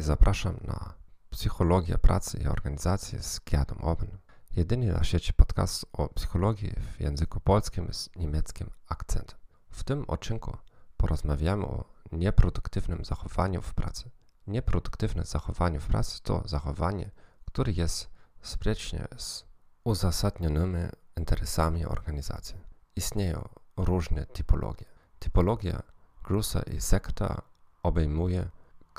zapraszam na Psychologię Pracy i Organizacji z Gerdem Orbanem. Jedyny na świecie podcast o psychologii w języku polskim z niemieckim akcentem. W tym odcinku porozmawiamy o nieproduktywnym zachowaniu w pracy. Nieproduktywne zachowanie w pracy to zachowanie, które jest sprzeczne z uzasadnionymi interesami organizacji. Istnieją różne typologie. Typologia Grusa i Sekta obejmuje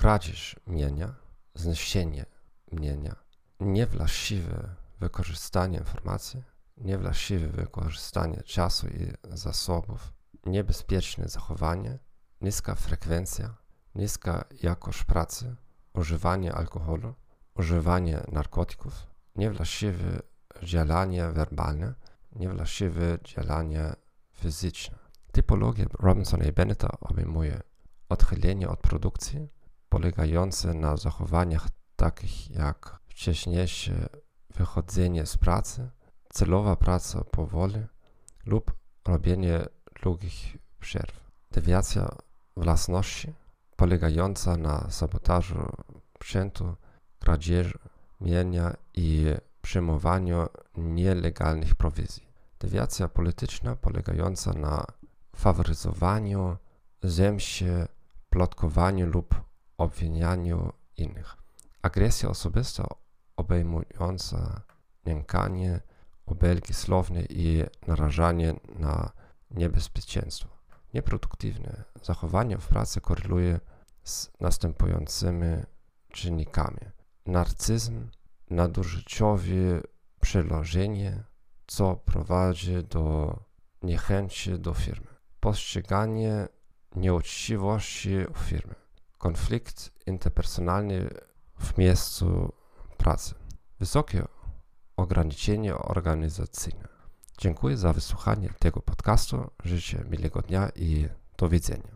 kradzież mienia, zniesienie mienia, niewłaściwe wykorzystanie informacji, niewłaściwe wykorzystanie czasu i zasobów, niebezpieczne zachowanie, niska frekwencja, niska jakość pracy, używanie alkoholu, używanie narkotyków, niewłaściwe działanie werbalne, niewłaściwe działanie fizyczne. Typologia Robinsona i Bennetta obejmuje odchylenie od produkcji, polegające na zachowaniach takich jak wcześniejsze wychodzenie z pracy, celowa praca powoli lub robienie długich przerw. Dewiacja własności polegająca na sabotażu sprzętu, kradzieży mienia i przyjmowaniu nielegalnych prowizji. Dewiacja polityczna polegająca na faworyzowaniu, zemście, plotkowaniu lub obwinianiu innych. Agresja osobista obejmująca nękanie, obelgi słowne i narażanie na niebezpieczeństwo. Nieproduktywne zachowanie w pracy koreluje z następującymi czynnikami. Narcyzm, nadużyciowe przełożenie, co prowadzi do niechęci do firmy. Postrzeganie nieuczciwości w firmie. Konflikt interpersonalny w miejscu pracy. Wysokie ograniczenie organizacyjne. Dziękuję za wysłuchanie tego podcastu. Życzę miłego dnia i do widzenia.